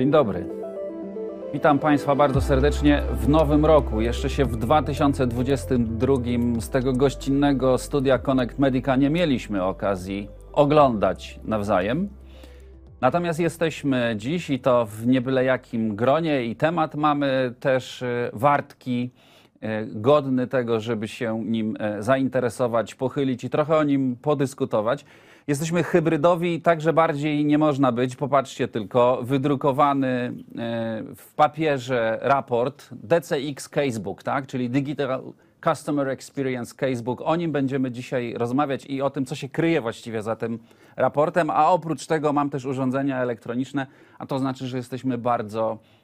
Dzień dobry. Witam Państwa bardzo serdecznie w nowym roku. Jeszcze się w 2022 z tego gościnnego studia Connect Medica nie mieliśmy okazji oglądać nawzajem. Natomiast jesteśmy dziś i to w niebyle jakim gronie i temat mamy też e, wartki, godny tego, żeby się nim e, zainteresować, pochylić i trochę o nim podyskutować. Jesteśmy hybrydowi, także bardziej nie można być. Popatrzcie tylko, wydrukowany e, w papierze raport DCX Casebook, tak? czyli Digital Customer Experience Casebook. O nim będziemy dzisiaj rozmawiać i o tym, co się kryje właściwie za tym raportem. A oprócz tego mam też urządzenia elektroniczne, a to znaczy, że jesteśmy bardzo, e,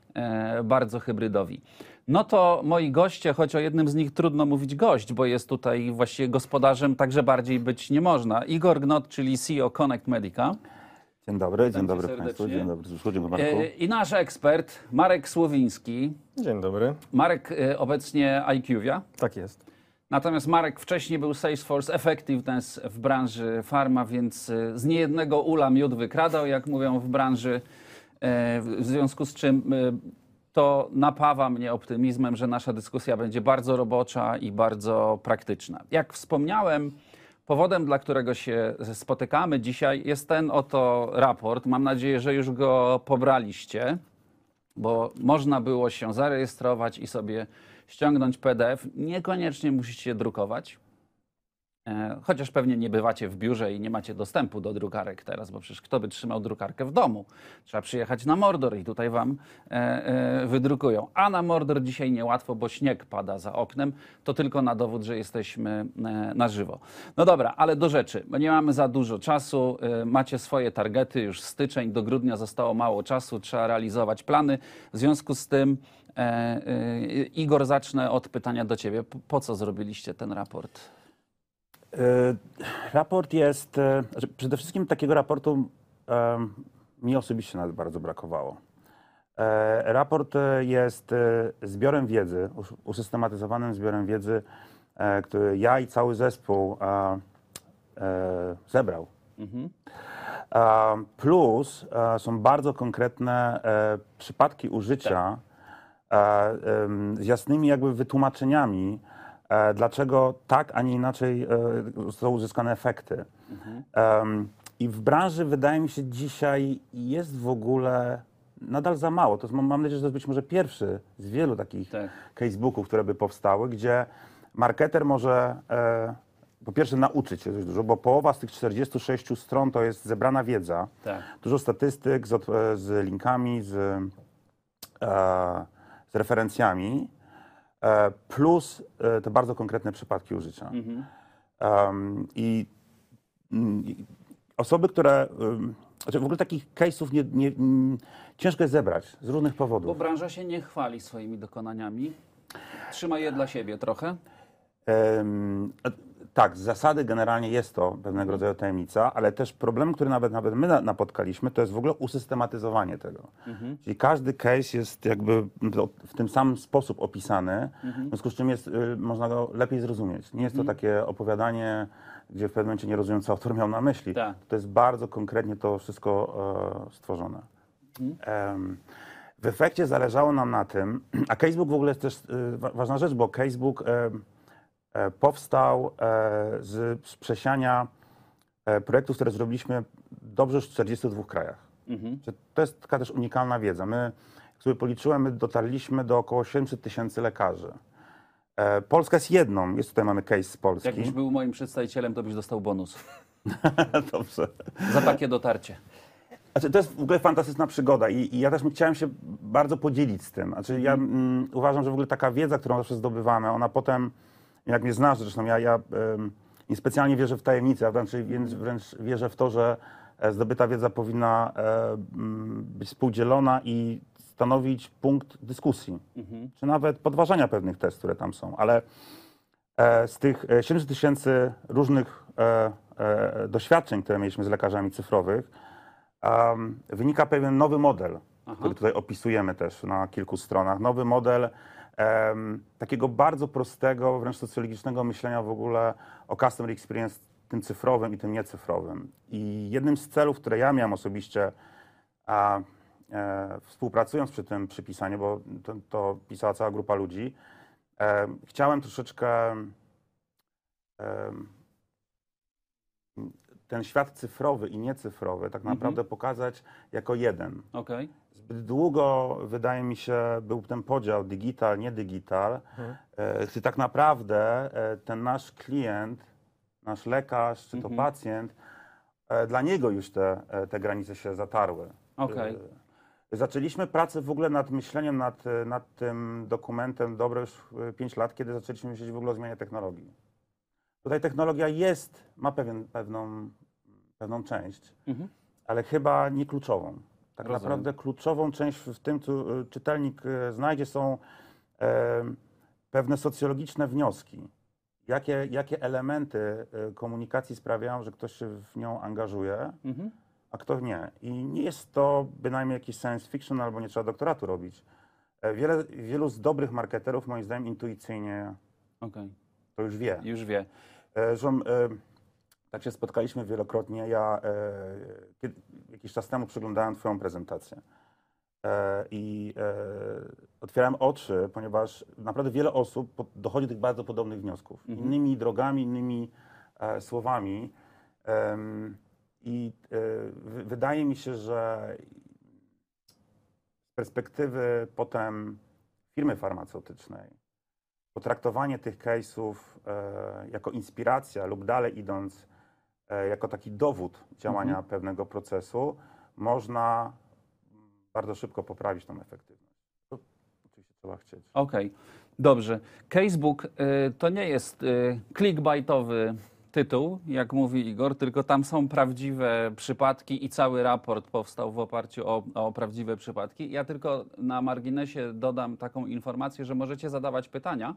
bardzo hybrydowi. No to moi goście, choć o jednym z nich trudno mówić gość, bo jest tutaj właściwie gospodarzem, także bardziej być nie można. Igor Gnot, czyli CEO Connect Medica. Dzień dobry, dzień Witam cię dobry Państwu, dzień dobry Zuzku, dzień dobry Marku. E, I nasz ekspert Marek Słowiński. Dzień dobry. Marek e, obecnie IQVIA. Tak jest. Natomiast Marek wcześniej był Salesforce Effectiveness w branży pharma, więc e, z niejednego ula miód wykradał, jak mówią w branży. E, W związku z czym e, to napawa mnie optymizmem, że nasza dyskusja będzie bardzo robocza i bardzo praktyczna. Jak wspomniałem, powodem, dla którego się spotykamy dzisiaj, jest ten oto raport. Mam nadzieję, że już go pobraliście bo można było się zarejestrować i sobie ściągnąć PDF. Niekoniecznie musicie drukować. E, Chociaż pewnie nie bywacie w biurze i nie macie dostępu do drukarek teraz, bo przecież kto by trzymał drukarkę w domu? Trzeba przyjechać na Mordor i tutaj wam e, e, wydrukują. A na Mordor dzisiaj niełatwo, bo śnieg pada za oknem. To tylko na dowód, że jesteśmy na żywo. No dobra, ale do rzeczy, nie mamy za dużo czasu. Macie swoje targety, już styczeń do grudnia zostało mało czasu, trzeba realizować plany. W związku z tym, Igor, zacznę od pytania do ciebie. Po co zrobiliście ten raport? E, Raport jest, e, znaczy przede wszystkim takiego raportu em, mi osobiście nawet bardzo brakowało. E, Raport e, jest e, zbiorem wiedzy, us- usystematyzowanym zbiorem wiedzy, e, który ja i cały zespół e, e, zebrał. E, Plus e, są bardzo konkretne e, przypadki użycia e, em, z jasnymi jakby wytłumaczeniami, e, dlaczego tak, a nie inaczej e, zostały uzyskane efekty. Em, I w branży wydaje mi się dzisiaj jest w ogóle nadal za mało. To jest, mam nadzieję, że to jest być może pierwszy z wielu takich Tak. casebooków, które by powstały, gdzie marketer może e, po pierwsze nauczyć się dość dużo, bo połowa z tych 46 stron to jest zebrana wiedza, Tak. dużo statystyk z, e, z linkami, z, e, z referencjami, e, plus e, te bardzo konkretne przypadki użycia. Em, I i osoby, które. Znaczy w ogóle takich case'ów nie, nie, ciężko jest zebrać z różnych Bo powodów. branża się nie chwali swoimi dokonaniami. Trzyma je dla siebie trochę. Tak, z zasady generalnie jest to pewnego rodzaju tajemnica, ale też problem, który nawet, nawet my na- napotkaliśmy, to jest w ogóle usystematyzowanie tego. Czyli każdy case jest jakby w tym samym sposób opisany, w związku z czym jest, y, można go lepiej zrozumieć. Nie jest to takie opowiadanie, gdzie w pewnym momencie nie rozumiem, co autor miał na myśli. Tak. To jest bardzo konkretnie to wszystko e, stworzone. Em, w efekcie zależało nam na tym, a Casebook w ogóle jest też y, wa- ważna rzecz, bo e, powstał e, z, z przesiania e, projektów, które zrobiliśmy dobrze już w 42 krajach. Że To jest taka też unikalna wiedza. My, jak sobie policzyłem, my dotarliśmy do około 700 tysięcy lekarzy. E, Polska jest jedną, jest tutaj mamy case z Polski. Jakbyś był moim przedstawicielem, to byś dostał bonus Dobrze. za takie dotarcie. Znaczy, to jest w ogóle fantastyczna przygoda i, i ja też chciałem się bardzo podzielić z tym. Znaczy, ja mm, uważam, że w ogóle taka wiedza, którą zawsze zdobywamy, ona potem, jak mnie znasz zresztą, ja, ja niespecjalnie wierzę w tajemnicę, a wręcz, wręcz wierzę w to, że e, zdobyta wiedza powinna e, mm, być współdzielona i stanowić punkt dyskusji, czy nawet podważania pewnych test, które tam są. Ale e, z tych e, 700 tysięcy różnych doświadczeń, które mieliśmy z lekarzami cyfrowych, wynika pewien nowy model, który tutaj opisujemy też na kilku stronach. Nowy model em, takiego bardzo prostego, wręcz socjologicznego myślenia w ogóle o customer experience tym cyfrowym i tym niecyfrowym. I jednym z celów, które ja miałem osobiście, a, e, współpracując przy tym przypisaniu, bo to, to pisała cała grupa ludzi, e, chciałem troszeczkę e, ten świat cyfrowy i niecyfrowy tak naprawdę pokazać jako jeden. Okej. Zbyt długo, wydaje mi się, był ten podział digital, nie digital. E, Gdy tak naprawdę e, ten nasz klient, nasz lekarz czy to pacjent, e, dla niego już te, te granice się zatarły. E, Zaczęliśmy pracę w ogóle nad myśleniem nad, nad tym dokumentem dobre już 5 lat, kiedy zaczęliśmy myśleć w ogóle o zmianie technologii. Tutaj technologia jest, ma pewien, pewną, pewną część, Mhm. ale chyba nie kluczową. Tak Rozumiem. naprawdę kluczową część w tym, co y, czytelnik y, znajdzie, są e, pewne socjologiczne wnioski. Jakie, jakie elementy komunikacji sprawiają, że ktoś się w nią angażuje, Mhm. a kto nie. I nie jest to bynajmniej jakiś science fiction, albo nie trzeba doktoratu robić. E, Wiele, wielu z dobrych marketerów, moim zdaniem, intuicyjnie Okej. to już wie. Już wie. E, Zresztą e, tak się spotkaliśmy wielokrotnie. Ja e, kiedy, jakiś czas temu przeglądałem Twoją prezentację e, i e, otwierałem oczy, ponieważ naprawdę wiele osób dochodzi do tych bardzo podobnych wniosków. Innymi drogami, innymi e, słowami. Em, I e, wy- wydaje mi się, że z perspektywy potem firmy farmaceutycznej, potraktowanie tych case'ów e, jako inspiracja lub dalej idąc, e, jako taki dowód działania pewnego procesu, można bardzo szybko poprawić tą efektywność. To oczywiście trzeba chcieć. Okej, dobrze. Casebook y, to nie jest y, clickbaitowy tytuł, jak mówi Igor, tylko tam są prawdziwe przypadki i cały raport powstał w oparciu o, o prawdziwe przypadki. Ja tylko na marginesie dodam taką informację, że możecie zadawać pytania.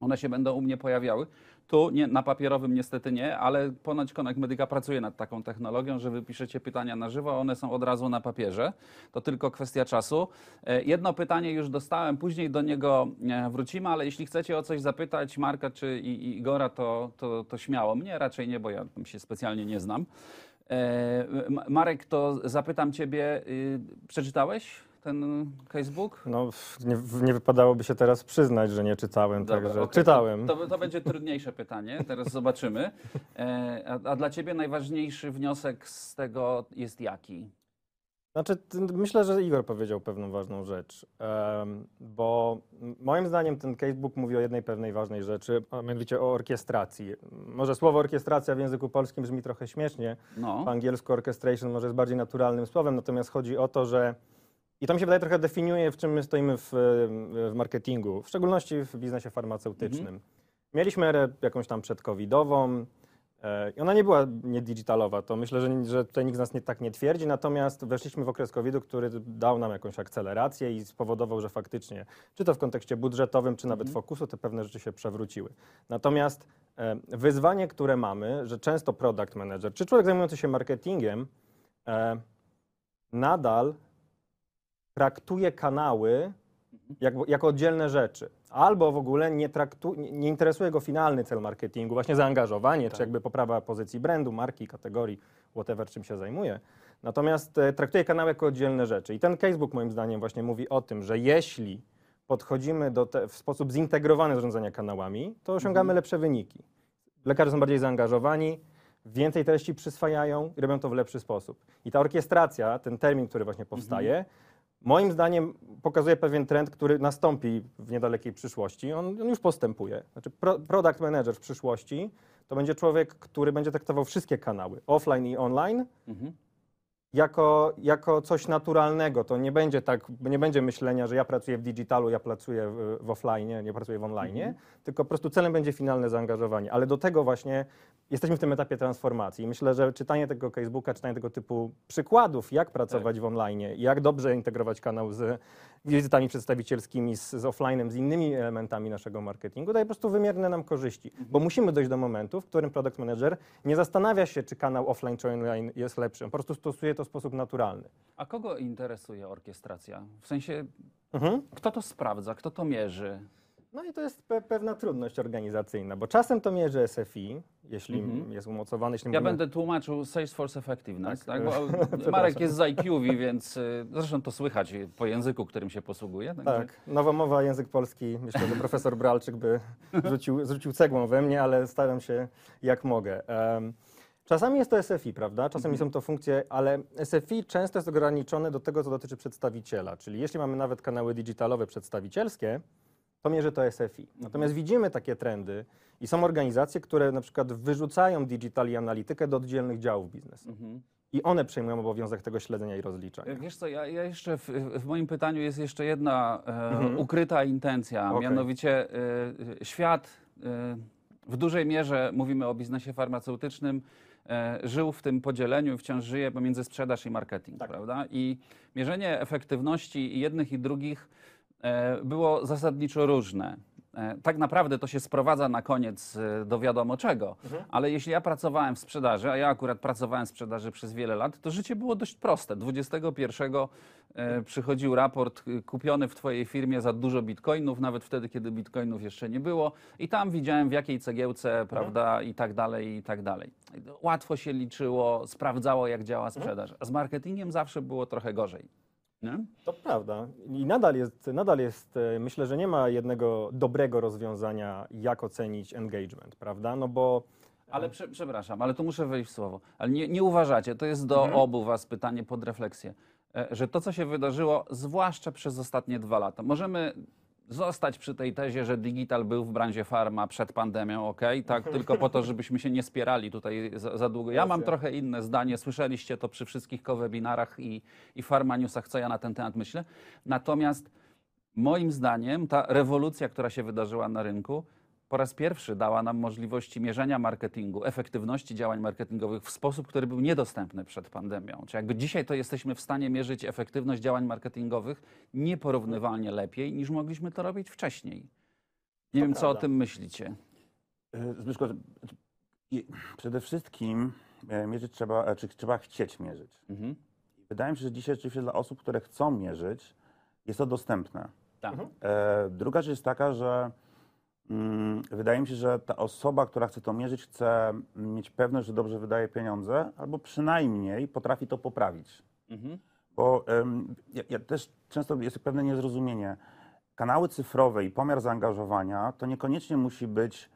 One się będą u mnie pojawiały. Tu nie, na papierowym niestety nie, ale ponoć Connect Medica pracuje nad taką technologią, że wy piszecie pytania na żywo, one są od razu na papierze. To tylko kwestia czasu. E, Jedno pytanie już dostałem, później do niego e, wrócimy, ale jeśli chcecie o coś zapytać Marka czy Igora, to, to, to śmiało. Mnie raczej nie, bo ja tam się specjalnie nie znam. E, Marek, to zapytam ciebie, y, przeczytałeś ten casebook? No, nie, nie wypadałoby się teraz przyznać, że nie czytałem, Dobra, także okej, czytałem. To, to będzie trudniejsze pytanie, teraz zobaczymy. E, a, a dla ciebie najważniejszy wniosek z tego jest jaki? Znaczy, myślę, że Igor powiedział pewną ważną rzecz, bo moim zdaniem ten casebook mówi o jednej pewnej ważnej rzeczy, a mianowicie o orkiestracji. Może słowo orkiestracja w języku polskim brzmi trochę śmiesznie, No, po angielsku orchestration może jest bardziej naturalnym słowem, natomiast chodzi o to, że i to mi się wydaje trochę definiuje, w czym my stoimy w, w marketingu, w szczególności w biznesie farmaceutycznym. Mieliśmy erę jakąś tam przedcovidową e, i ona nie była niedigitalowa, to myślę, że, że tutaj nikt z nas nie, tak nie twierdzi, natomiast weszliśmy w okres covidu, który dał nam jakąś akcelerację i spowodował, że faktycznie, czy to w kontekście budżetowym, czy nawet fokusu, te pewne rzeczy się przewróciły. Natomiast e, wyzwanie, które mamy, że często product manager, czy człowiek zajmujący się marketingiem, e, nadal traktuje kanały jak, jako oddzielne rzeczy. Albo w ogóle nie, traktu, nie, interesuje go finalny cel marketingu, właśnie zaangażowanie, czy jakby poprawa pozycji brandu, marki, kategorii, whatever, czym się zajmuje. Natomiast e, traktuje kanały jako oddzielne rzeczy. I ten casebook moim zdaniem właśnie mówi o tym, że jeśli podchodzimy do te, w sposób zintegrowany zarządzania kanałami, to osiągamy lepsze wyniki. Lekarze są bardziej zaangażowani, więcej treści przyswajają i robią to w lepszy sposób. I ta orkiestracja, ten termin, który właśnie powstaje, moim zdaniem pokazuje pewien trend, który nastąpi w niedalekiej przyszłości. On, on już postępuje. Znaczy pro, product manager w przyszłości to będzie człowiek, który będzie traktował wszystkie kanały, offline i online, Mhm. Jako, jako coś naturalnego. To nie będzie tak, nie będzie myślenia, że ja pracuję w digitalu, ja pracuję w, w offline, nie pracuję w online, tylko po prostu celem będzie finalne zaangażowanie. Ale do tego właśnie jesteśmy w tym etapie transformacji. Myślę, że czytanie tego Facebooka, czytanie tego typu przykładów, jak pracować w online, jak dobrze integrować kanał z wizytami przedstawicielskimi, z, z offline'em, z innymi elementami naszego marketingu, daje po prostu wymierne nam korzyści. Bo musimy dojść do momentu, w którym product manager nie zastanawia się, czy kanał offline czy online jest lepszy. On po prostu stosuje to w sposób naturalny. A kogo interesuje orkiestracja? W sensie, Mhm. kto to sprawdza, kto to mierzy? No i to jest pe pewna trudność organizacyjna, bo czasem to mierzy SFI, jeśli jest umocowany. Jeśli Mhm. Ja mówimy- będę tłumaczył Salesforce Effectiveness, tak? Tak. bo Marek jest z IQV, więc y, zresztą to słychać po języku, którym się posługuje. także- Tak, nowa mowa, język polski. Myślę, że profesor Bralczyk by rzucił, zrzucił cegłą we mnie, ale staram się jak mogę. Em, czasami jest to SFI, prawda? Czasami są to funkcje, ale SFI często jest ograniczone do tego, co dotyczy przedstawiciela. Czyli jeśli mamy nawet kanały digitalowe przedstawicielskie, to mierzy to SFI. Natomiast widzimy takie trendy i są organizacje, które na przykład wyrzucają digital i analitykę do oddzielnych działów biznesu. Mhm. I one przejmują obowiązek tego śledzenia i rozliczania. Wiesz co, ja, ja jeszcze w, w moim pytaniu jest jeszcze jedna e, ukryta intencja, Mhm. Okej. mianowicie e, e, świat e, w dużej mierze, mówimy o biznesie farmaceutycznym, e, żył w tym podzieleniu i wciąż żyje pomiędzy sprzedaż i marketing, Tak. prawda? I mierzenie efektywności jednych i drugich e, było zasadniczo różne. E, Tak naprawdę to się sprowadza na koniec e, do wiadomo czego, ale jeśli ja pracowałem w sprzedaży, a ja akurat pracowałem w sprzedaży przez wiele lat, to życie było dość proste. 21 e, przychodził raport e, kupiony w Twojej firmie za dużo bitcoinów, nawet wtedy, kiedy bitcoinów jeszcze nie było, i tam widziałem w jakiej cegiełce, prawda, i tak dalej, i tak dalej. Łatwo się liczyło, sprawdzało, jak działa sprzedaż. A z marketingiem zawsze było trochę gorzej. Nie? To prawda. I nadal jest, nadal jest, e, myślę, że nie ma jednego dobrego rozwiązania, jak ocenić engagement, prawda? No bo Ale prze, przepraszam, ale tu muszę wejść w słowo. Ale nie, nie uważacie, to jest do obu was pytanie pod refleksję, e, że to, co się wydarzyło, zwłaszcza przez ostatnie dwa lata, możemy zostać przy tej tezie, że digital był w branży farma przed pandemią, ok? Tak, tylko po to, żebyśmy się nie spierali tutaj za, za długo. Ja mam trochę inne zdanie, słyszeliście to przy wszystkich co-webinarach i, i Pharma Newsach, co ja na ten temat myślę. Natomiast moim zdaniem ta rewolucja, która się wydarzyła na rynku, po raz pierwszy dała nam możliwości mierzenia marketingu, efektywności działań marketingowych w sposób, który był niedostępny przed pandemią. Czy jakby dzisiaj to jesteśmy w stanie mierzyć efektywność działań marketingowych nieporównywalnie lepiej, niż mogliśmy to robić wcześniej. Nie To wiem, co o prawda. tym myślicie. E, Zbyszko, przede wszystkim e, mierzyć trzeba, e, czy trzeba chcieć mierzyć. Mhm. Wydaje mi się, że dzisiaj rzeczywiście dla osób, które chcą mierzyć, jest to dostępne. Tak. E, druga rzecz jest taka, że mm, wydaje mi się, że ta osoba, która chce to mierzyć, chce mieć pewność, że dobrze wydaje pieniądze, albo przynajmniej potrafi to poprawić. Mhm. Bo em, ja, ja też często jest pewne niezrozumienie. Kanały cyfrowe i pomiar zaangażowania to niekoniecznie musi być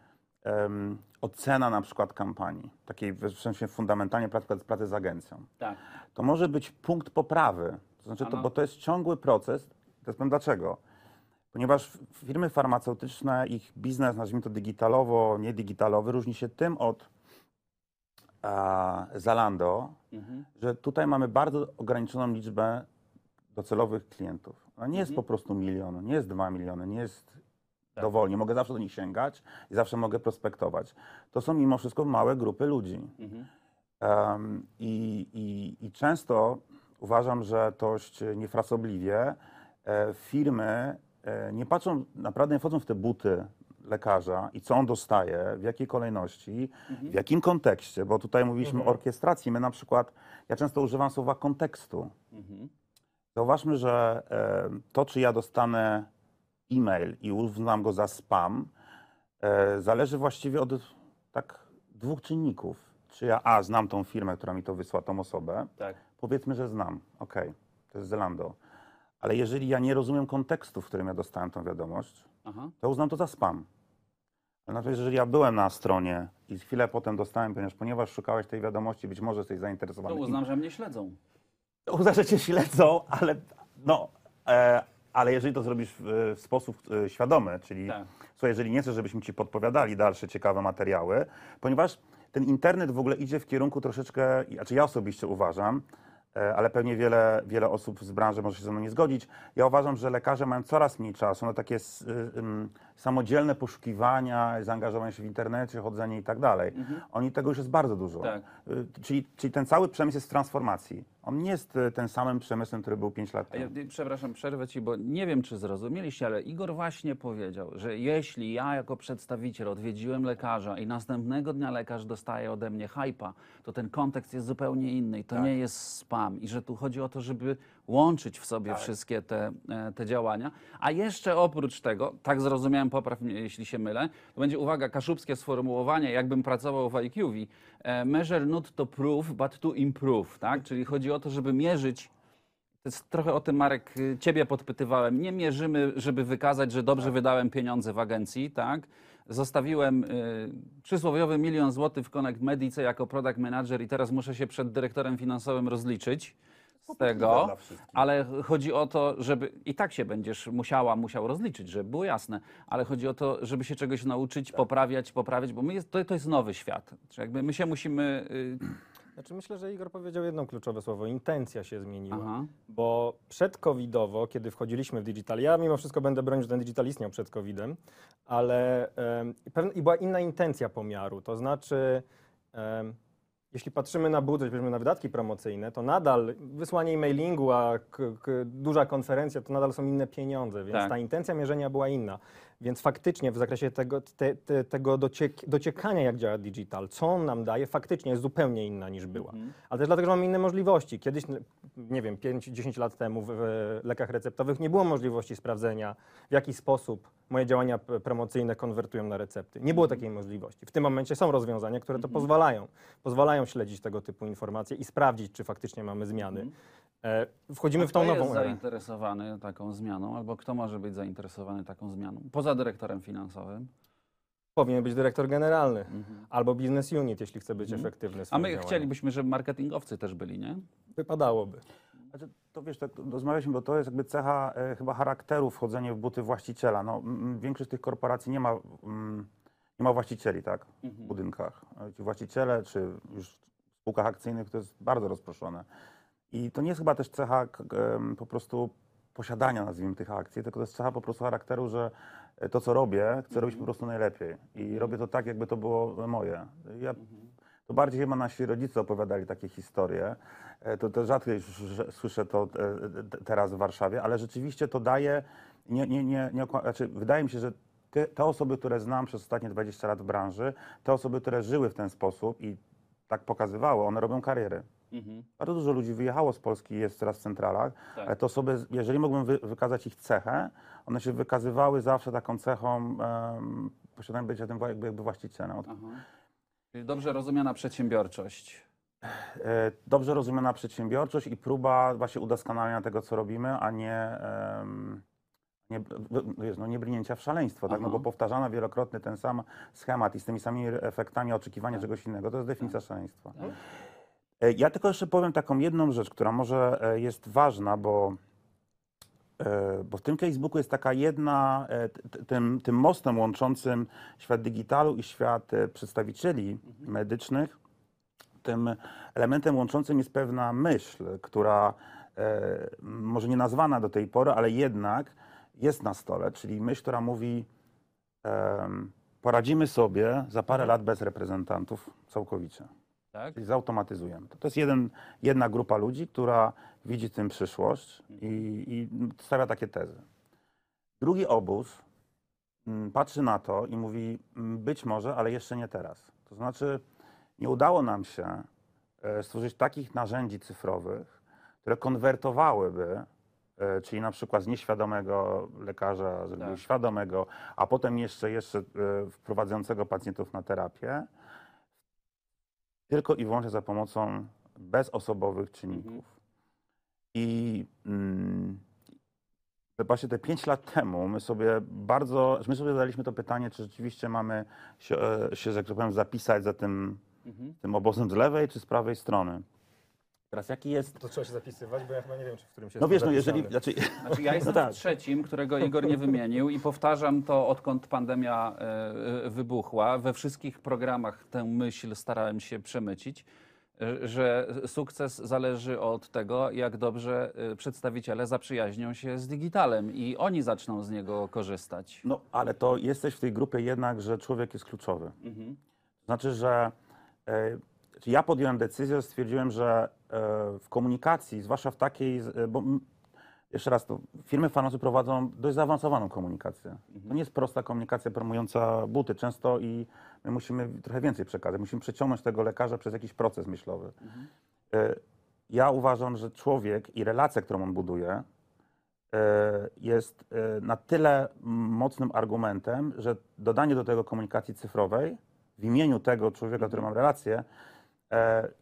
ocena na przykład kampanii, takiej w sensie fundamentalnie pracy, pracy z agencją. tak. To może być punkt poprawy, to znaczy to, bo to jest ciągły proces. Teraz powiem dlaczego. Ponieważ firmy farmaceutyczne, ich biznes, nazwijmy to digitalowo, niedigitalowy, różni się tym od a, Zalando, Mhm. że tutaj mamy bardzo ograniczoną liczbę docelowych klientów. No nie Mhm. jest po prostu milion, nie jest dwa miliony, nie jest Tak. dowolnie. Mogę zawsze do nich sięgać i zawsze mogę prospektować. To są mimo wszystko małe grupy ludzi. Mhm. Em, i, i, I często uważam, że dość niefrasobliwie e, firmy nie patrzą, naprawdę nie wchodzą w te buty lekarza i co on dostaje, w jakiej kolejności, w jakim kontekście, bo tutaj mówiliśmy o orkiestracji. My na przykład, ja często używam słowa kontekstu. Mhm. Zauważmy, że e, to, czy ja dostanę e-mail i uznam go za spam, e, zależy właściwie od tak dwóch czynników. Czy ja A, znam tą firmę, która mi to wysła, tą osobę, Tak. powiedzmy, że znam, okej, to jest Zalando. Ale jeżeli ja nie rozumiem kontekstu, w którym ja dostałem tą wiadomość, Aha. to uznam to za spam. Natomiast jeżeli ja byłem na stronie i chwilę potem dostałem, ponieważ, ponieważ szukałeś tej wiadomości, być może jesteś To zainteresowany uznam, że mnie śledzą. Uznam, że cię śledzą, ale no, e, ale jeżeli to zrobisz w, w sposób e, świadomy, czyli Tak. słuchaj, jeżeli nie chcesz, żebyśmy ci podpowiadali dalsze ciekawe materiały, ponieważ ten internet w ogóle idzie w kierunku troszeczkę, znaczy ja osobiście uważam, ale pewnie wiele, wiele osób z branży może się ze mną nie zgodzić. Ja uważam, że lekarze mają coraz mniej czasu na takie s- y, samodzielne poszukiwania, zaangażowanie się w internecie, chodzenie i tak dalej. Oni tego już jest bardzo dużo. Tak. Y, Czyli, czyli ten cały przemysł jest w transformacji. On nie jest y, ten samym przemysłem, który był 5 lat A ja, temu. przepraszam, przerwę ci, bo nie wiem, czy zrozumieliście, ale Igor właśnie powiedział, że jeśli ja jako przedstawiciel odwiedziłem lekarza i następnego dnia lekarz dostaje ode mnie hypa, to ten kontekst jest zupełnie inny i to nie jest spam i że tu chodzi o to, żeby łączyć w sobie wszystkie te, e, te działania. A jeszcze oprócz tego, tak zrozumiałem popraw mnie, jeśli się mylę, to będzie, uwaga, kaszubskie sformułowanie, jakbym pracował w IQV, e, measure not to prove, but to improve, tak? Czyli chodzi o to, żeby mierzyć to jest trochę o tym, Marek, y, ciebie podpytywałem. Nie mierzymy, żeby wykazać, że dobrze wydałem pieniądze w agencji, tak? Zostawiłem y, przysłowiowy milion złotych w Connect Medice jako product manager i teraz muszę się przed dyrektorem finansowym rozliczyć z tego. Ale chodzi o to, żeby i tak się będziesz musiała, musiał rozliczyć, żeby było jasne, ale chodzi o to, żeby się czegoś nauczyć, poprawiać, poprawiać, bo my jest, to, to jest nowy świat. Czyli jakby my się musimy. y, Znaczy myślę, że Igor powiedział jedno kluczowe słowo. Intencja się zmieniła. Aha. Bo przed-covidowo, kiedy wchodziliśmy w digital, ja mimo wszystko będę bronić, że ten digital istniał przed covidem, ale em, i pewna, i była inna intencja pomiaru. To znaczy, em, jeśli patrzymy na budżet, powiedzmy na wydatki promocyjne, to nadal wysłanie e-mailingu, a duża konferencja, to nadal są inne pieniądze, więc Tak. ta intencja mierzenia była inna. Więc faktycznie w zakresie tego, te, te, tego dociek, dociekania, jak działa digital, co on nam daje, faktycznie jest zupełnie inna niż była. Ale też dlatego, że mamy inne możliwości. Kiedyś, nie wiem, 5-10 lat temu w, w lekach receptowych nie było możliwości sprawdzenia, w jaki sposób moje działania promocyjne konwertują na recepty. Nie było takiej możliwości. W tym momencie są rozwiązania, które to pozwalają. Pozwalają śledzić tego typu informacje i sprawdzić, czy faktycznie mamy zmiany. E, wchodzimy w tą kto nową jest erę. zainteresowany taką zmianą, albo kto może być zainteresowany taką zmianą? Poza dyrektorem finansowym. Powinien być dyrektor generalny albo business unit, jeśli chce być efektywny. w A my działaniu. chcielibyśmy, żeby marketingowcy też byli, nie? Wypadałoby. Znaczy, to wiesz, tak rozmawialiśmy, bo to jest jakby cecha e, chyba charakteru wchodzenie w buty właściciela. No, m, większość tych korporacji nie ma, mm, nie ma właścicieli, tak, w budynkach. E, Ci właściciele, czy już w spółkach akcyjnych, to jest bardzo rozproszone. I to nie jest chyba też cecha po prostu posiadania, nazwijmy tych akcji, tylko to jest cecha po prostu charakteru, że e, to, co robię, chcę robić po prostu najlepiej. I robię to tak, jakby to było moje. Ja to bardziej chyba nasi rodzice opowiadali takie historie. E, To, to rzadko już słyszę to e, te- teraz w Warszawie, ale rzeczywiście to daje, nie, nie, nie, nie, znaczy, wydaje mi się, że te, te osoby, które znam przez ostatnie 20 lat w branży, te osoby, które żyły w ten sposób i tak pokazywały, one robią kariery. Bardzo dużo ludzi wyjechało z Polski i jest teraz w centralach, Tak. ale te osoby, jeżeli mógłbym wy, wykazać ich cechę, one się wykazywały zawsze taką cechą um, posiadania bycia tym jakby, jakby właścicielem. Od, Czyli dobrze rozumiana przedsiębiorczość. e, dobrze rozumiana przedsiębiorczość i próba właśnie udoskonalenia tego, co robimy, a nie, em, nie, w- wiesz, no nie brnięcia w szaleństwo, tak? no Aha. bo powtarzano wielokrotnie ten sam schemat i z tymi samymi efektami oczekiwania Tak. czegoś innego, to jest definicja szaleństwa. E, Ja tylko jeszcze powiem taką jedną rzecz, która może e, jest ważna, bo, e, bo w tym Facebooku jest taka jedna, e, tym, tym mostem łączącym świat digitalu i świat e, przedstawicieli medycznych, tym elementem łączącym jest pewna myśl, która e, może nie nazwana do tej pory, ale jednak jest na stole, czyli myśl, która mówi, poradzimy sobie za parę lat bez reprezentantów całkowicie. Tak? Czyli zautomatyzujemy to. To jest jeden, jedna grupa ludzi, która widzi w tym przyszłość i, i stawia takie tezy. Drugi obóz mm, patrzy na to i mówi, mm, być może, ale jeszcze nie teraz. To znaczy, nie udało nam się e, stworzyć takich narzędzi cyfrowych, które konwertowałyby, e, czyli na przykład z nieświadomego lekarza zrobiły Tak. świadomego, a potem jeszcze, jeszcze e, wprowadzającego pacjentów na terapię, tylko i wyłącznie za pomocą bezosobowych czynników. I mm, właśnie te 5 lat temu my sobie bardzo, my sobie zadaliśmy to pytanie, czy rzeczywiście mamy się, e, się że tak powiem, zapisać za tym, tym obozem z lewej czy z prawej strony. Teraz jaki jest... To trzeba się zapisywać, bo ja chyba nie wiem, czy w którym się No wiesz, no jeżeli... Znaczy, Znaczy, ja jestem tak. w trzecim, którego Igor nie wymienił i powtarzam to, odkąd pandemia e, e, wybuchła. We wszystkich programach tę myśl starałem się przemycić, e, że sukces zależy od tego, jak dobrze przedstawiciele zaprzyjaźnią się z digitalem i oni zaczną z niego korzystać. No, ale to jesteś w tej grupie jednak, że człowiek jest kluczowy. To znaczy, że ja podjąłem decyzję, stwierdziłem, że w komunikacji, zwłaszcza w takiej, z- e, bo jeszcze raz, to firmy farmaceutyczne prowadzą dość zaawansowaną komunikację. To nie jest prosta komunikacja promująca buty. Często i my musimy trochę więcej przekazać. Musimy przeciągnąć tego lekarza przez jakiś proces myślowy. E, Ja uważam, że człowiek i relacja, którą on buduje, e, jest na tyle mocnym argumentem, że dodanie do tego komunikacji cyfrowej w imieniu tego człowieka, który mam relację,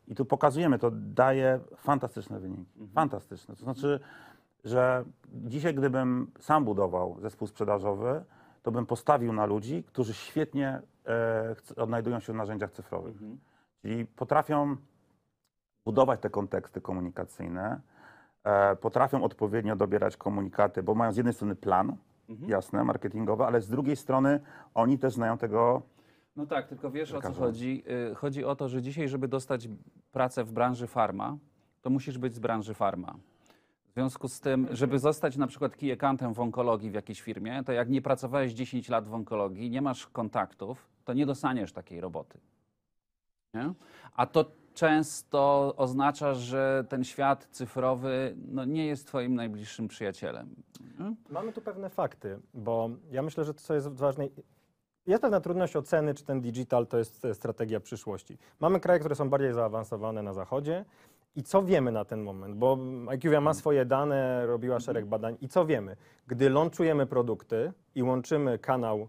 i tu pokazujemy, to daje fantastyczne wyniki. Fantastyczne. To znaczy, że dzisiaj, gdybym sam budował zespół sprzedażowy, to bym postawił na ludzi, którzy świetnie e, odnajdują się w narzędziach cyfrowych. Czyli potrafią budować te konteksty komunikacyjne, e, potrafią odpowiednio dobierać komunikaty, bo mają z jednej strony plan, jasne, marketingowy, ale z drugiej strony oni też znają tego. No tak, tylko wiesz o co chodzi. Y, Chodzi o to, że dzisiaj, żeby dostać pracę w branży farma, to musisz być z branży farma. W związku z tym, żeby zostać na przykład accountem w onkologii w jakiejś firmie, to jak nie pracowałeś 10 lat w onkologii, nie masz kontaktów, to nie dostaniesz takiej roboty. Nie? A to często oznacza, że ten świat cyfrowy no, nie jest twoim najbliższym przyjacielem. Nie? Mamy tu pewne fakty, bo ja myślę, że to, co jest ważne, jest pewna trudność oceny, czy ten digital to jest e, strategia przyszłości. Mamy kraje, które są bardziej zaawansowane na zachodzie i co wiemy na ten moment, bo IQVIA ma swoje dane, robiła szereg badań i co wiemy? Gdy launchujemy produkty i łączymy kanał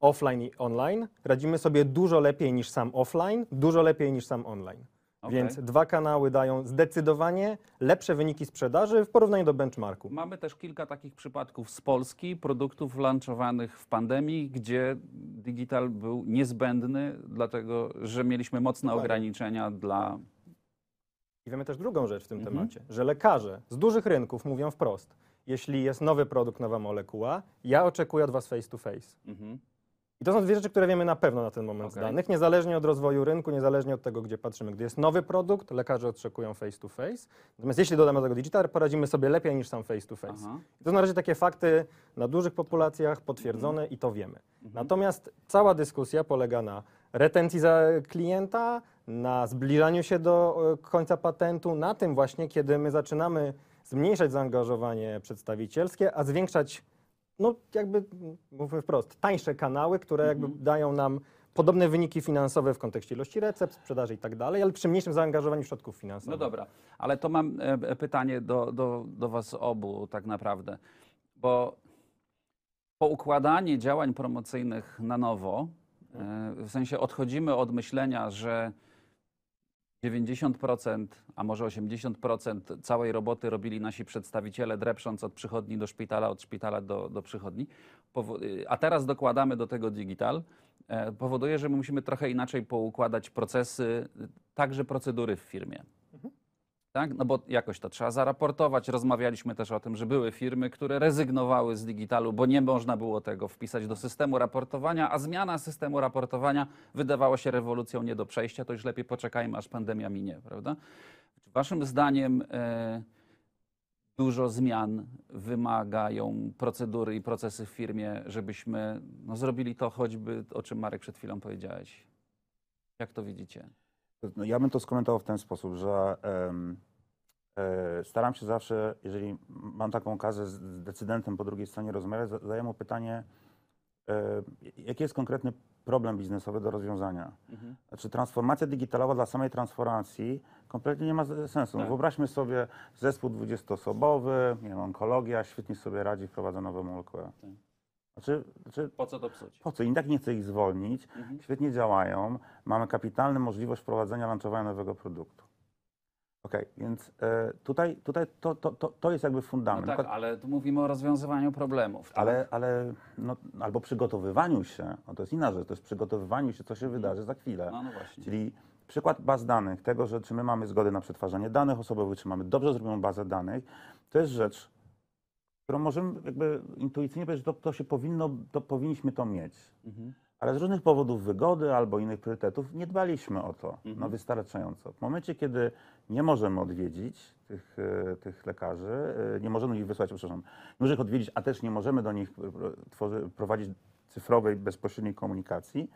offline i online, radzimy sobie dużo lepiej niż sam offline, dużo lepiej niż sam online. Okej. Więc dwa kanały dają zdecydowanie lepsze wyniki sprzedaży w porównaniu do benchmarku. Mamy też kilka takich przypadków z Polski, produktów launchowanych w pandemii, gdzie digital był niezbędny, dlatego że mieliśmy mocne Dokładnie. ograniczenia dla. I wiemy też drugą rzecz w tym Mhm. temacie, że lekarze z dużych rynków mówią wprost, jeśli jest nowy produkt, nowa molekuła, ja oczekuję od was face to face. Mhm. I to są dwie rzeczy, które wiemy na pewno na ten moment Okej. z danych, niezależnie od rozwoju rynku, niezależnie od tego, gdzie patrzymy. Gdy jest nowy produkt, lekarze oczekują face to face. Natomiast jeśli dodamy do tego digital, poradzimy sobie lepiej niż sam face to face. Aha. I to na razie takie fakty na dużych populacjach potwierdzone i to wiemy. Mhm. Natomiast cała dyskusja polega na retencji za klienta, na zbliżaniu się do e, końca patentu, na tym właśnie, kiedy my zaczynamy zmniejszać zaangażowanie przedstawicielskie, a zwiększać, no jakby mm, mówmy wprost, tańsze kanały, które jakby Mhm. dają nam podobne wyniki finansowe w kontekście ilości recept, sprzedaży i tak dalej, ale przy mniejszym zaangażowaniu środków finansowych. No dobra, ale to mam e, e, pytanie do, do, do Was obu, tak naprawdę. Bo poukładanie działań promocyjnych na nowo, e, w sensie odchodzimy od myślenia, że 90%, a może 80% całej roboty robili nasi przedstawiciele, drepcząc od przychodni do szpitala, od szpitala do, do przychodni. A teraz dokładamy do tego digital. e, Powoduje, że my musimy trochę inaczej poukładać procesy, także procedury w firmie. Tak? No bo jakoś to trzeba zaraportować. Rozmawialiśmy też o tym, że były firmy, które rezygnowały z digitalu, bo nie można było tego wpisać do systemu raportowania, a zmiana systemu raportowania wydawała się rewolucją nie do przejścia. To już lepiej poczekajmy, aż pandemia minie, prawda? Czy waszym zdaniem e, dużo zmian wymagają procedury i procesy w firmie, żebyśmy no, zrobili to choćby, o czym Marek przed chwilą powiedziałeś? Jak to widzicie? No, ja bym to skomentował w ten sposób, że em, e, staram się zawsze, jeżeli mam taką okazję z decydentem po drugiej stronie rozmawiać, za- zadaję mu pytanie, e, jaki jest konkretny problem biznesowy do rozwiązania. Mhm. Znaczy transformacja digitalowa dla samej transformacji kompletnie nie ma sensu. Tak. Wyobraźmy sobie zespół 20-osobowy, nie wiem, onkologia, świetnie sobie radzi, wprowadza nowe molekuły. Tak. Znaczy, znaczy, Po co to psuć? po co? I tak nie chcę ich zwolnić, Mhm. świetnie działają, mamy kapitalną możliwość wprowadzenia, launchowania nowego produktu. Okej, więc e, tutaj, tutaj to, to, to, to jest jakby No fundament. tak, Tylko- ale tu mówimy o rozwiązywaniu problemów. Tak? ale, ale no, albo przygotowywaniu się, no to jest inna rzecz, to jest przygotowywaniu się, co się wydarzy za chwilę. No, no właśnie. Czyli przykład baz danych, tego, że czy my mamy zgodę na przetwarzanie danych osobowych, czy mamy dobrze zrobioną bazę danych, to jest rzecz, którą możemy jakby intuicyjnie powiedzieć, że to, to się powinno, to powinniśmy to mieć. Mhm. Ale z różnych powodów wygody albo innych priorytetów nie dbaliśmy o to Mhm. no, wystarczająco. W momencie, kiedy nie możemy odwiedzić tych, e, tych lekarzy, e, nie możemy ich wysłać, przepraszam, nie możemy ich odwiedzić, a też nie możemy do nich tworzy, prowadzić cyfrowej, bezpośredniej komunikacji,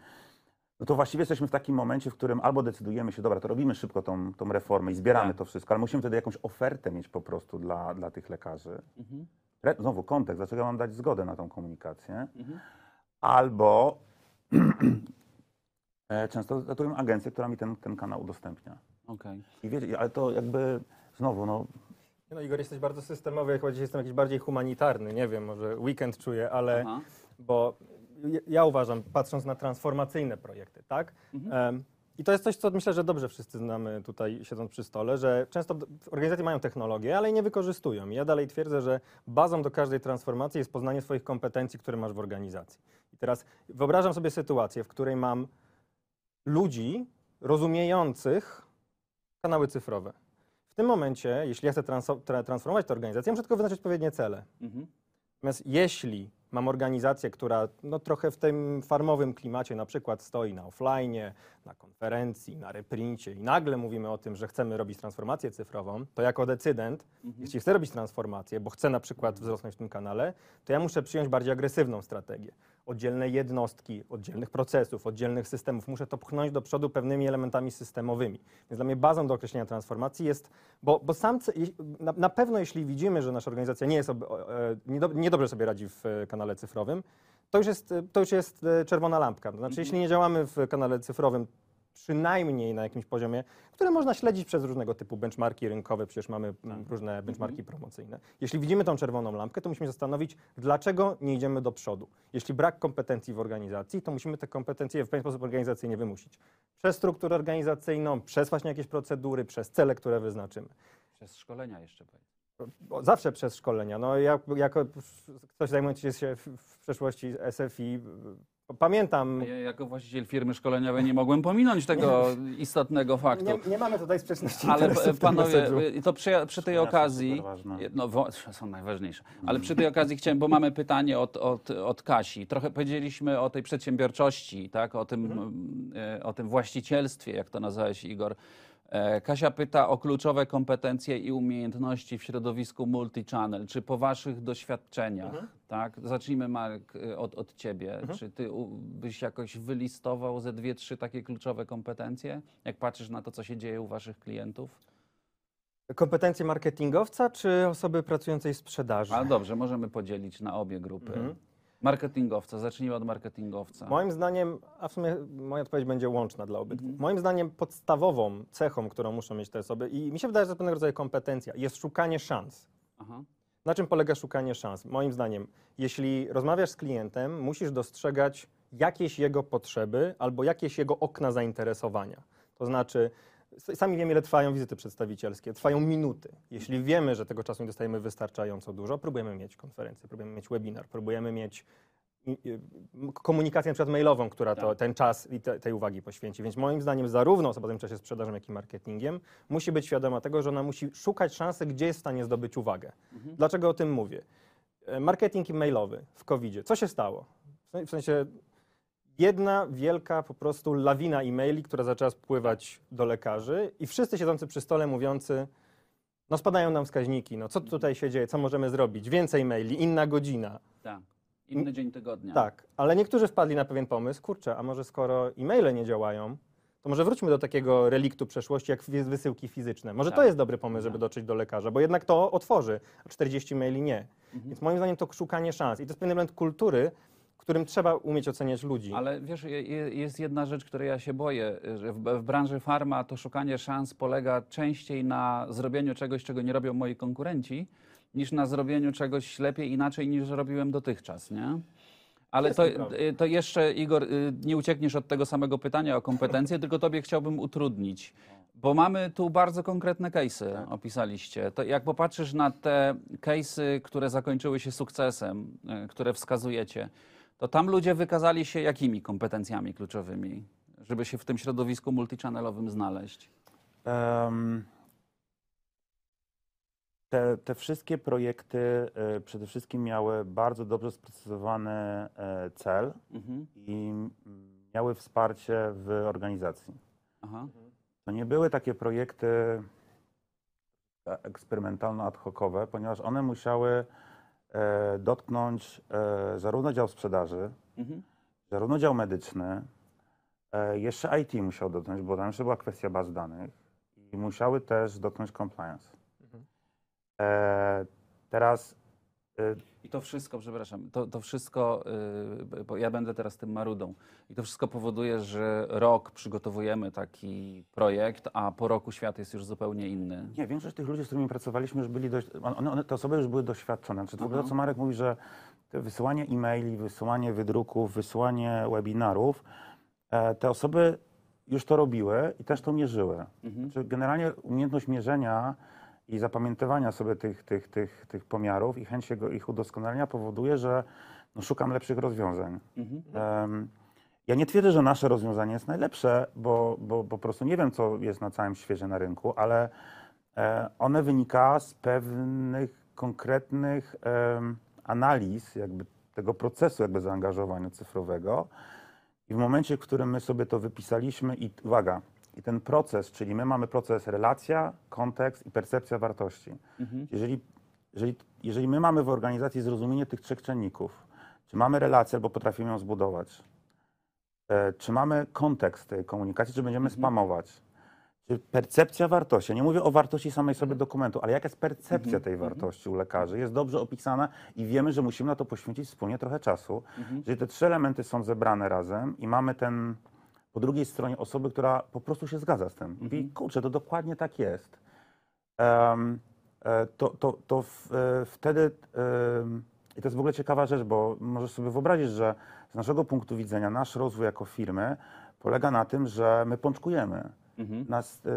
no to właściwie jesteśmy w takim momencie, w którym albo decydujemy się, dobra, to robimy szybko tą, tą reformę i zbieramy Tak. to wszystko, ale musimy wtedy jakąś ofertę mieć po prostu dla, dla tych lekarzy. Mhm. Znowu kontekst, dlaczego ja mam dać zgodę na tą komunikację? Mhm. Albo e, często zatuję agencję, która mi ten, ten kanał udostępnia. Okej. I wiecie, ale to jakby znowu, no, No Igor, jesteś bardzo systemowy, ja chyba dzisiaj jestem jakiś bardziej humanitarny, nie wiem, może weekend czuję, ale Aha. bo ja- uważam, patrząc na transformacyjne projekty, tak? Em, I to jest coś, co myślę, że dobrze wszyscy znamy tutaj siedząc przy stole, że często organizacje mają technologię, ale jej nie wykorzystują. I ja dalej twierdzę, że bazą do każdej transformacji jest poznanie swoich kompetencji, które masz w organizacji. I teraz wyobrażam sobie sytuację, w której mam ludzi rozumiejących kanały cyfrowe. W tym momencie, jeśli ja chcę transformować tę organizację, muszę tylko wyznaczyć odpowiednie cele. Mhm. Natomiast jeśli mam organizację, która no, trochę w tym farmowym klimacie na przykład stoi na offline, na konferencji, na reprincie i nagle mówimy o tym, że chcemy robić transformację cyfrową, to jako decydent, jeśli chcę robić transformację, bo chcę na przykład wzrosnąć w tym kanale, to ja muszę przyjąć bardziej agresywną strategię. Oddzielne jednostki, oddzielnych procesów, oddzielnych systemów. Muszę to pchnąć do przodu pewnymi elementami systemowymi. Więc dla mnie bazą do określenia transformacji jest, bo, bo sam, na, na pewno jeśli widzimy, że nasza organizacja nie jest, e, niedob- niedobrze sobie radzi w e, kanale cyfrowym, to już jest, e, to już jest czerwona lampka. To znaczy, jeśli nie działamy w kanale cyfrowym przynajmniej na jakimś poziomie, które można śledzić przez różnego typu benchmarki rynkowe, przecież mamy mm, różne benchmarki promocyjne. Jeśli widzimy tą czerwoną lampkę, to musimy zastanowić, dlaczego nie idziemy do przodu. Jeśli brak kompetencji w organizacji, to musimy te kompetencje w pewien sposób organizacyjnie wymusić. Przez strukturę organizacyjną, przez właśnie jakieś procedury, przez cele, które wyznaczymy. Przez szkolenia jeszcze powiedz. Zawsze przez szkolenia. No, ja, jako ktoś zajmujący się w, w przeszłości SFI, pamiętam... Ja jako właściciel firmy szkoleniowej nie mogłem pominąć tego istotnego faktu. Nie, nie mamy tutaj sprzeczności Ale tym panowie, y, to przy, przy tej Szkolenia są okazji, super ważne. no są najważniejsze, ale przy tej okazji chciałem, bo mamy pytanie od, od, od Kasi. Trochę powiedzieliśmy o tej przedsiębiorczości, tak? o, tym, y, o tym właścicielstwie, jak to nazwałeś Igor. E, Kasia pyta o kluczowe kompetencje i umiejętności w środowisku multi-channel. Czy po waszych doświadczeniach, tak? Zacznijmy Marek y, od, od ciebie. Czy ty byś jakoś wylistował ze dwie, trzy takie kluczowe kompetencje, jak patrzysz na to, co się dzieje u waszych klientów? Kompetencje marketingowca czy osoby pracującej w sprzedaży? Ale dobrze, możemy podzielić na obie grupy. Mhm. Marketingowca, zacznijmy od marketingowca. Moim zdaniem, a w sumie moja odpowiedź będzie łączna dla obydwu. Mhm. Moim zdaniem podstawową cechą, którą muszą mieć te osoby i mi się wydaje, że to pewnego rodzaju kompetencja, jest szukanie szans. Aha. Na czym polega szukanie szans? Moim zdaniem, jeśli rozmawiasz z klientem, musisz dostrzegać jakieś jego potrzeby albo jakieś jego okna zainteresowania. To znaczy, sami wiemy, ile trwają wizyty przedstawicielskie. Trwają minuty. Jeśli wiemy, że tego czasu nie dostajemy wystarczająco dużo, próbujemy mieć konferencję, próbujemy mieć webinar, próbujemy mieć komunikację na przykład mailową, która to, Tak. ten czas i te, tej uwagi poświęci. Więc moim zdaniem zarówno osoba zajmująca się sprzedażą, jak i marketingiem musi być świadoma tego, że ona musi szukać szansy, gdzie jest w stanie zdobyć uwagę. Dlaczego o tym mówię? E, Marketing mailowy w covid Co się stało? W W sensie jedna wielka po prostu lawina e-maili, która zaczęła spływać do lekarzy i wszyscy siedzący przy stole mówiący no spadają nam wskaźniki, no co tutaj się dzieje, co możemy zrobić? Więcej maili, inna godzina. Tak. Inny dzień tygodnia. Tak, ale niektórzy wpadli na pewien pomysł, kurczę, a może skoro e-maile nie działają, to może wróćmy do takiego reliktu przeszłości, jak wy- wysyłki fizyczne. Może to Tak. jest dobry pomysł, żeby dotrzeć do lekarza, bo jednak to otworzy, a 40 maili nie. Mhm. Więc moim zdaniem to szukanie szans. I to jest pewien element kultury, którym trzeba umieć oceniać ludzi. Ale wiesz, je- je- jest jedna rzecz, której ja się boję, że w, w branży farma to szukanie szans polega częściej na zrobieniu czegoś, czego nie robią moi konkurenci, niż na zrobieniu czegoś lepiej, inaczej niż robiłem dotychczas, nie? Ale to, prawda. y, to jeszcze, Igor, y, nie uciekniesz od tego samego pytania o kompetencje, tylko tobie chciałbym utrudnić. Bo mamy tu bardzo konkretne case'y, opisaliście. To jak popatrzysz na te case'y, które zakończyły się sukcesem, y, które wskazujecie, to tam ludzie wykazali się jakimi kompetencjami kluczowymi, żeby się w tym środowisku multichannelowym znaleźć? Em, te, te wszystkie projekty e, przede wszystkim miały bardzo dobrze sprecyzowany e, cel Mhm. i miały wsparcie w organizacji. Aha. To nie były takie projekty e, eksperymentalno-ad hocowe, ponieważ one musiały dotknąć e, zarówno dział sprzedaży, Mhm. zarówno dział medyczny, e, jeszcze IT musiał dotknąć, bo tam jeszcze była kwestia baz danych i musiały też dotknąć compliance. Mhm. E, teraz I to wszystko, przepraszam, to, to wszystko, yy, bo ja będę teraz tym marudą, i to wszystko powoduje, że rok przygotowujemy taki projekt, a po roku świat jest już zupełnie inny. Nie, większość tych ludzi, z którymi pracowaliśmy, już byli dość, one, one, te osoby już były doświadczone. Znaczy, ogóle to, co Marek mówi, że wysyłanie e-maili, wysyłanie wydruków, wysyłanie webinarów, e, te osoby już to robiły i też to mierzyły. Znaczy, generalnie umiejętność mierzenia i zapamiętywania sobie tych, tych, tych, tych pomiarów i chęć jego, ich udoskonalenia powoduje, że no, szukam lepszych rozwiązań. Em, ja nie twierdzę, że nasze rozwiązanie jest najlepsze, bo, bo, po prostu nie wiem, co jest na całym świecie na rynku, ale e, one wynika z pewnych konkretnych em, analiz jakby tego procesu jakby zaangażowania cyfrowego. I w momencie, w którym my sobie to wypisaliśmy i uwaga, i ten proces, czyli my mamy proces relacja, kontekst i percepcja wartości. Jeżeli, jeżeli, jeżeli my mamy w organizacji zrozumienie tych trzech czynników, czy mamy relację albo potrafimy ją zbudować, e, czy mamy kontekst tej komunikacji, czy będziemy spamować, czy percepcja wartości, ja nie mówię o wartości samej sobie dokumentu, ale jaka jest percepcja tej wartości u lekarzy, jest dobrze opisana i wiemy, że musimy na to poświęcić wspólnie trochę czasu. Jeżeli te trzy elementy są zebrane razem i mamy ten, po drugiej stronie osoby, która po prostu się zgadza z tym. Mówi, kurczę, to dokładnie tak jest. E, to, to, to w, e, wtedy, em, i to jest w ogóle ciekawa rzecz, bo możesz sobie wyobrazić, że z naszego punktu widzenia nasz rozwój jako firmy polega na tym, że my pączkujemy. Nas, y,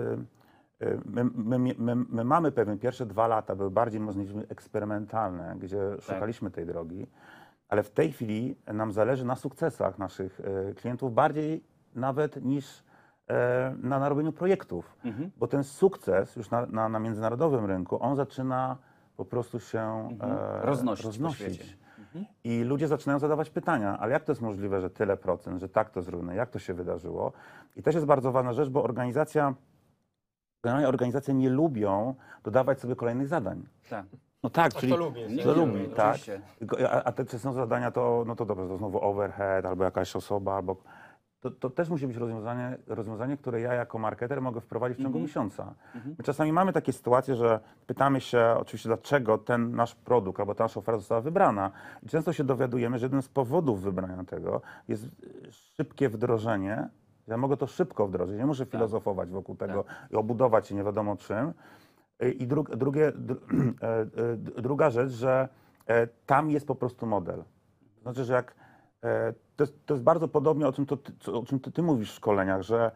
y, my, my, my, my mamy pewien, pierwsze dwa lata były bardziej mocno eksperymentalne, gdzie szukaliśmy tej drogi, ale w tej chwili nam zależy na sukcesach naszych klientów bardziej nawet niż e, na narobieniu projektów, bo ten sukces już na, na, na międzynarodowym rynku, on zaczyna po prostu się e, Roznosić roznosić. świecie. I ludzie zaczynają zadawać pytania, ale jak to jest możliwe, że tyle procent, że tak to zrównę, jak to się wydarzyło? I też jest bardzo ważna rzecz, bo organizacja, generalnie organizacje nie lubią dodawać sobie kolejnych zadań. Tak. No tak, czyli kto lubi, nie? lubi, tak. A, a te czy są zadania, to, no to dobrze, to znowu overhead, albo jakaś osoba, albo... To, to też musi być rozwiązanie, rozwiązanie, które ja jako marketer mogę wprowadzić w ciągu miesiąca. My czasami mamy takie sytuacje, że pytamy się oczywiście, dlaczego ten nasz produkt albo ta nasza oferta została wybrana. I często się dowiadujemy, że jeden z powodów wybrania tego jest szybkie wdrożenie. Ja mogę to szybko wdrożyć, nie muszę filozofować wokół tego i obudować się nie wiadomo czym. Y, I dru, drugie, dr, e, e, druga rzecz, że e, tam jest po prostu model. To znaczy, że jak e, to, jest, to jest bardzo podobnie o czym, to, o czym ty, ty mówisz w szkoleniach, że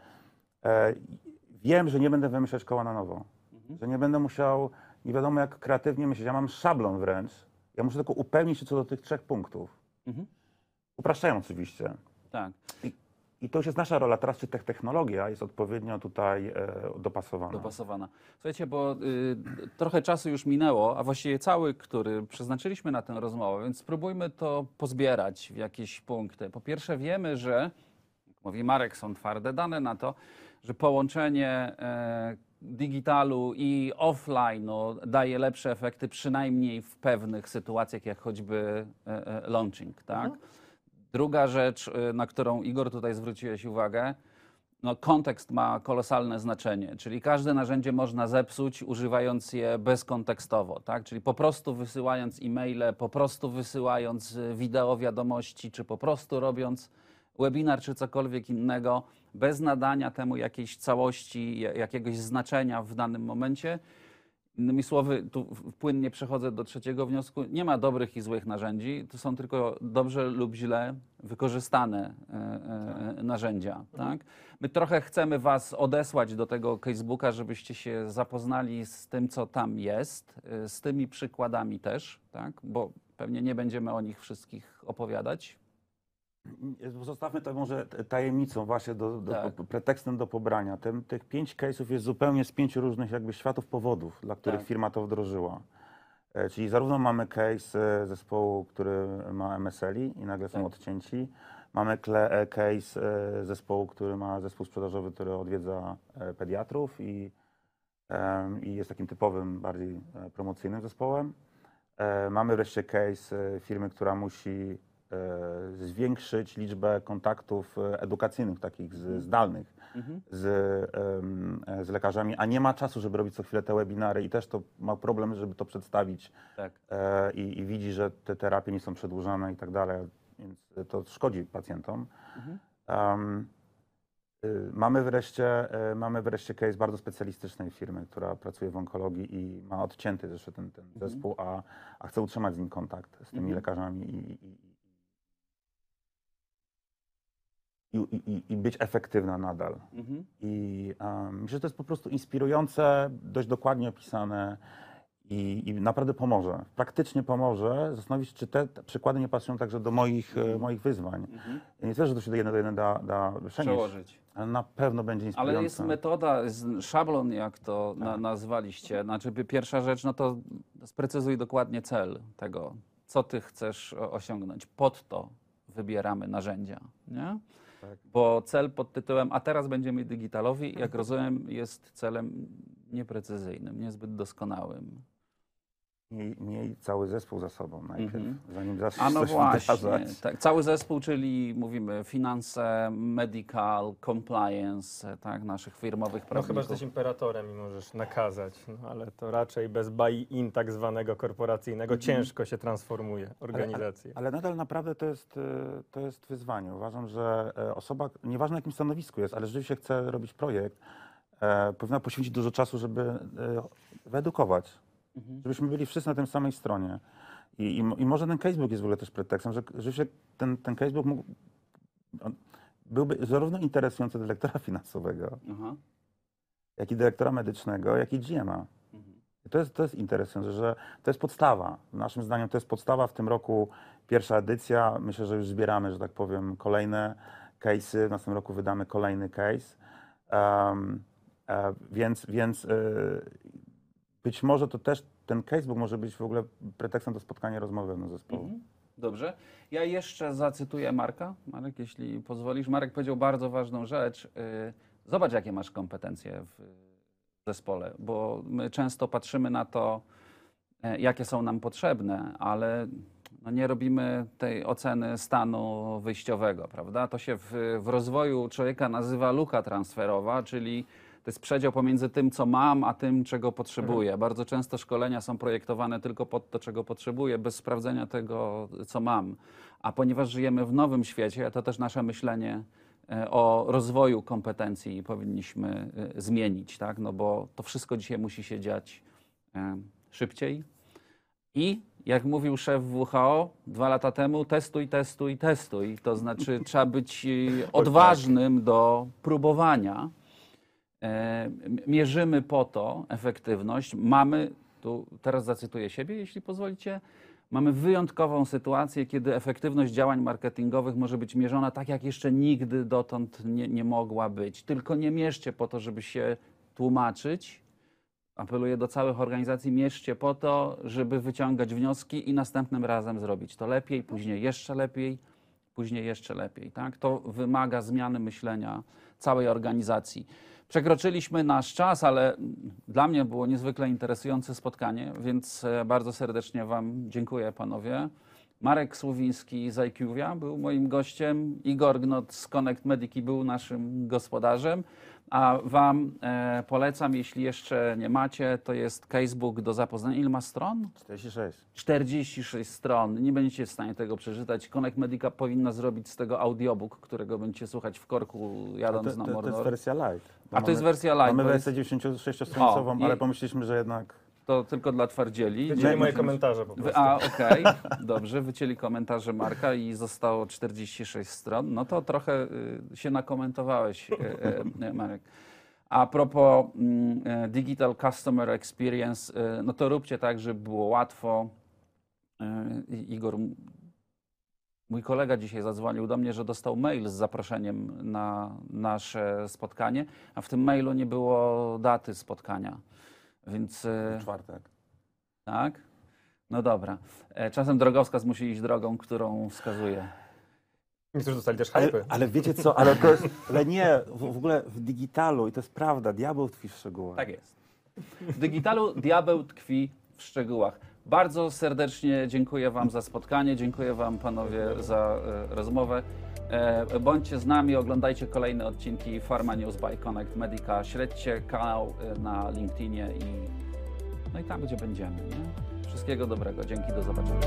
e, wiem, że nie będę wymyślać koła na nowo. Że nie będę musiał, nie wiadomo jak kreatywnie myśleć. Ja mam szablon wręcz. Ja muszę tylko upewnić się co do tych trzech punktów. Upraszczając oczywiście. Tak. I, I to już jest nasza rola teraz, czy tech- technologia jest odpowiednio tutaj e, dopasowana. dopasowana. Słuchajcie, bo y, trochę czasu już minęło, a właściwie cały, który przeznaczyliśmy na tę rozmowę, więc spróbujmy to pozbierać w jakieś punkty. Po pierwsze, wiemy, że, jak mówi Marek, są twarde dane na to, że połączenie e, digitalu i offline'u daje lepsze efekty, przynajmniej w pewnych sytuacjach, jak choćby e, e, launching. Tak? Druga rzecz, y, na którą Igor tutaj zwróciłeś uwagę, no, kontekst ma kolosalne znaczenie, czyli każde narzędzie można zepsuć, używając je bezkontekstowo, tak? czyli po prostu wysyłając e-maile, po prostu wysyłając y, wideo wiadomości, czy po prostu robiąc webinar, czy cokolwiek innego, bez nadania temu jakiejś całości, ja- jakiegoś znaczenia w danym momencie. Innymi słowy, tu płynnie przechodzę do trzeciego wniosku. Nie ma dobrych i złych narzędzi, to są tylko dobrze lub źle wykorzystane e, e, narzędzia. Tak? My trochę chcemy Was odesłać do tego Facebooka, żebyście się zapoznali z tym, co tam jest, e, z tymi przykładami też, tak? bo pewnie nie będziemy o nich wszystkich opowiadać. Zostawmy to może tajemnicą właśnie, do, do, Tak. pretekstem do pobrania. Tym, tych pięć case'ów jest zupełnie z pięciu różnych jakby światów powodów, dla których Tak. firma to wdrożyła. E, Czyli zarówno mamy case e, zespołu, który ma MSL-i i nagle są Tak. odcięci. Mamy e, case zespołu, który ma zespół sprzedażowy, który odwiedza pediatrów i, i jest takim typowym, bardziej promocyjnym zespołem. Mamy wreszcie case firmy, która musi zwiększyć liczbę kontaktów e, edukacyjnych, takich z, zdalnych z, em, e, z lekarzami, a nie ma czasu, żeby robić co chwilę te webinary i też to ma problem, żeby to przedstawić Tak. e, i, i widzi, że te terapie nie są przedłużane i tak dalej, więc to szkodzi pacjentom. Em, y, mamy, wreszcie, e, mamy wreszcie case bardzo specjalistycznej firmy, która pracuje w onkologii i ma odcięty zresztą ten, ten zespół, a, a chce utrzymać z nim kontakt, z tymi Mhm. lekarzami i, i, i, i, i, być efektywna nadal. Mhm. I um, myślę, że to jest po prostu inspirujące, dość dokładnie opisane i, i naprawdę pomoże. Praktycznie pomoże zastanowić się, czy te, te przykłady nie pasują także do moich, e, moich wyzwań. Ja nie twierdzę, że to się do jednego do jednego da, da przenieść, Przełożyć. ale na pewno będzie inspirujące. Ale jest metoda, szablon, jak to na, Tak. nazwaliście. Znaczy, pi- pierwsza rzecz, no to sprecyzuj dokładnie cel tego, co ty chcesz osiągnąć. Pod to wybieramy narzędzia, nie? Tak. Bo cel pod tytułem, a teraz będziemy digitalowi, jak rozumiem, jest celem nieprecyzyjnym, niezbyt doskonałym. Miej, miej cały zespół za sobą najpierw, Mhm. zanim zaczniesz A no właśnie, tak, cały zespół, czyli mówimy finanse, medical, compliance, tak, naszych firmowych No prawników. chyba, że jesteś imperatorem i możesz nakazać, no, ale to raczej bez buy-in tak zwanego korporacyjnego ciężko się transformuje organizację. Ale nadal naprawdę to jest, e, to jest wyzwanie. Uważam, że e, osoba, nieważne na jakim stanowisku jest, ale rzeczywiście chce robić projekt, e, powinna poświęcić dużo czasu, żeby e, wyedukować, Mhm. żebyśmy byli wszyscy na tej samej stronie. I, i, I może ten casebook jest w ogóle też pretekstem, że rzeczywiście ten, ten casebook mógł, byłby zarówno interesujący dla dyrektora finansowego, Aha. jak i dyrektora medycznego, jak i GM-a. Mhm. I To jest, to jest interesujące, że to jest podstawa. Naszym zdaniem to jest podstawa. W tym roku pierwsza edycja. Myślę, że już zbieramy, że tak powiem, kolejne case'y. W następnym roku wydamy kolejny case. Um, więc więc e, być może to też ten casebook może być w ogóle pretekstem do spotkania rozmowowego zespołu. Mhm. Dobrze. Ja jeszcze zacytuję Marka. Marek, jeśli pozwolisz. Marek powiedział bardzo ważną rzecz. Y, Zobacz, jakie masz kompetencje w zespole, bo my często patrzymy na to, e, jakie są nam potrzebne, ale no nie robimy tej oceny stanu wyjściowego, prawda? To się w, w rozwoju człowieka nazywa luka transferowa, czyli to jest przedział pomiędzy tym, co mam, a tym, czego potrzebuję. Bardzo często szkolenia są projektowane tylko pod to, czego potrzebuję, bez sprawdzenia tego, co mam. A ponieważ żyjemy w nowym świecie, to też nasze myślenie e, o rozwoju kompetencji powinniśmy e, zmienić, tak? No bo to wszystko dzisiaj musi się dziać e, szybciej. I jak mówił szef WHO dwa lata temu, testuj, testuj, testuj. To znaczy trzeba być odważnym do próbowania. E, Mierzymy po to efektywność. Mamy, tu teraz zacytuję siebie, jeśli pozwolicie, mamy wyjątkową sytuację, kiedy efektywność działań marketingowych może być mierzona tak, jak jeszcze nigdy dotąd nie, nie mogła być. Tylko nie mierzcie po to, żeby się tłumaczyć. Apeluję do całych organizacji, mierzcie po to, żeby wyciągać wnioski i następnym razem zrobić to lepiej, później jeszcze lepiej, później jeszcze lepiej. Tak? To wymaga zmiany myślenia całej organizacji. Przekroczyliśmy nasz czas, ale dla mnie było niezwykle interesujące spotkanie, więc e, bardzo serdecznie Wam dziękuję, panowie. Marek Słowiński z IQVIA był moim gościem, Igor Gnot z Connect Medici był naszym gospodarzem, a Wam e, polecam, jeśli jeszcze nie macie, to jest casebook do zapoznania. Ile ma stron? 46. 46 stron. Nie będziecie w stanie tego przeczytać. Connect Medica powinna zrobić z tego audiobook, którego będziecie słuchać w korku jadąc to, na to, to jest Mordor. wersja light. Bo A to jest mamy- wersja light. Mamy jest, wersję 96-stronicową, O, i- ale pomyśleliśmy, że jednak to tylko dla twardzieli. Wycięli moje komentarze po prostu. a, okej, dobrze, wycięli komentarze Marka i zostało 46 stron. No to trochę y, się nakomentowałeś, y, y, Marek. A propos mm, Digital Customer Experience, y, no to róbcie tak, żeby było łatwo. Y, Igor, mój kolega dzisiaj zadzwonił do mnie, że dostał mail z zaproszeniem na nasze spotkanie, a w tym mailu nie było daty spotkania. Więc y, czwartek. tak? No dobra. E, Czasem drogowskaz musi iść drogą, którą wskazuje. Niektórzy dostali też Ale, hypy. ale wiecie co, ale to jest, ale nie, w, w ogóle w digitalu i to jest prawda, diabeł tkwi w szczegółach. Tak jest. W digitalu diabeł tkwi w szczegółach. Bardzo serdecznie dziękuję Wam za spotkanie, dziękuję Wam panowie za e, rozmowę. E, bądźcie z nami, oglądajcie kolejne odcinki Pharma News by Connect Medica, śledźcie kanał e, na LinkedInie i, no i tam, gdzie będziemy. Nie? Wszystkiego dobrego, dzięki, do zobaczenia.